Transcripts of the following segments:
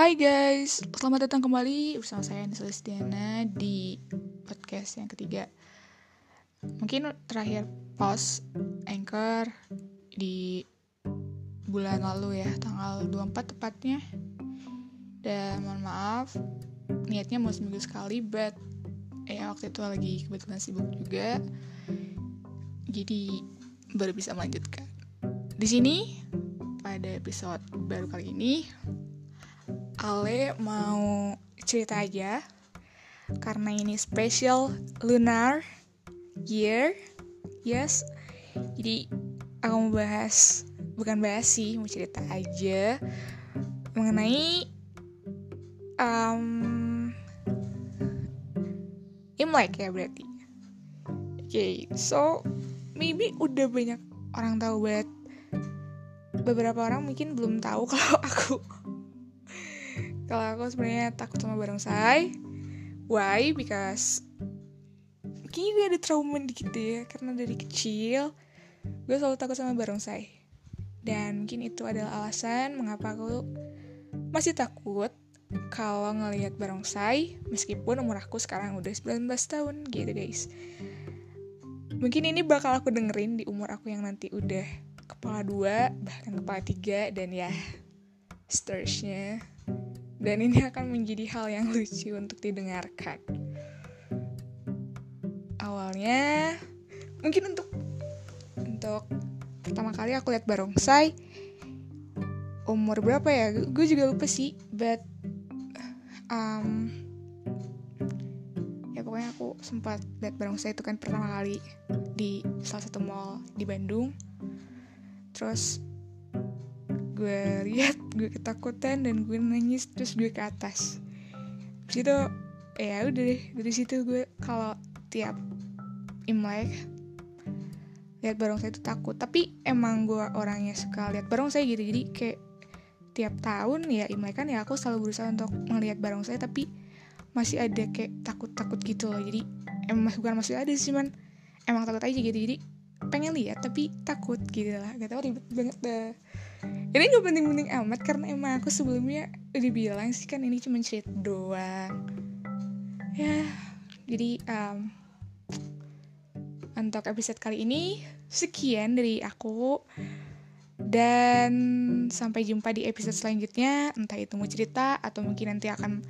Hai guys, selamat datang kembali bersama saya Nisa Listiana di podcast yang ketiga. Mungkin terakhir post Anchor di bulan lalu ya, tanggal 24 tepatnya. Dan mohon maaf, niatnya mau seminggu sekali, but ya waktu itu lagi kebetulan sibuk juga. Jadi baru bisa melanjutkan. Di sini pada episode baru kali ini Ale mau cerita aja. Karena ini special lunar year. Yes. Jadi aku mau bahas bukan bahas sih mau cerita aja mengenai um, Imlek ya berarti. Oke okay, so maybe udah banyak orang tahu banget beberapa orang mungkin belum tahu kalau aku kalau aku sebenarnya takut sama barongsai. Why? Because kayaknya gue ada trauma dikit ya. Karena dari kecil gue selalu takut sama barongsai. Dan mungkin itu adalah alasan mengapa aku masih takut kalau ngelihat barongsai meskipun umur aku sekarang udah 19 tahun gitu guys. Mungkin ini bakal aku dengerin di umur aku yang nanti udah kepala dua bahkan kepala tiga dan ya seterusnya dan ini akan menjadi hal yang lucu untuk didengarkan. Awalnya mungkin untuk untuk pertama kali aku lihat barongsai umur berapa ya? Gue juga lupa sih but um, ya pokoknya aku sempat lihat barongsai itu kan pertama kali di salah satu mall di Bandung. Terus gue lihat gue ketakutan dan gue nangis terus gue ke atas. Terus itu ya udah deh dari situ gue kalau tiap imlek lihat barongsai itu takut. Tapi emang gue orangnya suka lihat barongsai gitu jadi kayak tiap tahun ya imlek kan ya aku selalu berusaha untuk melihat barongsai tapi masih ada kayak takut-takut gitu loh. Jadi emang bukan masih ada sih man emang takut aja gitu. Jadi pengen lihat tapi takut gitu lah. Gak tau ribet banget dah ini gak penting-penting amat karena emang aku sebelumnya udah bilang sih kan ini cuma cerita doang. Ya jadi um, untuk episode kali ini sekian dari aku. Dan sampai jumpa di episode selanjutnya entah itu mau cerita atau mungkin nanti akan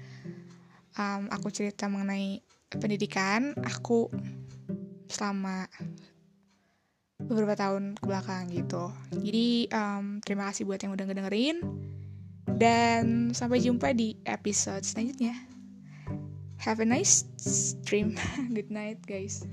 um, aku cerita mengenai pendidikan aku selama beberapa tahun ke belakang gitu. Jadi um, terima kasih buat yang udah ngedengerin dan sampai jumpa di episode selanjutnya. Have a nice stream. Good night guys.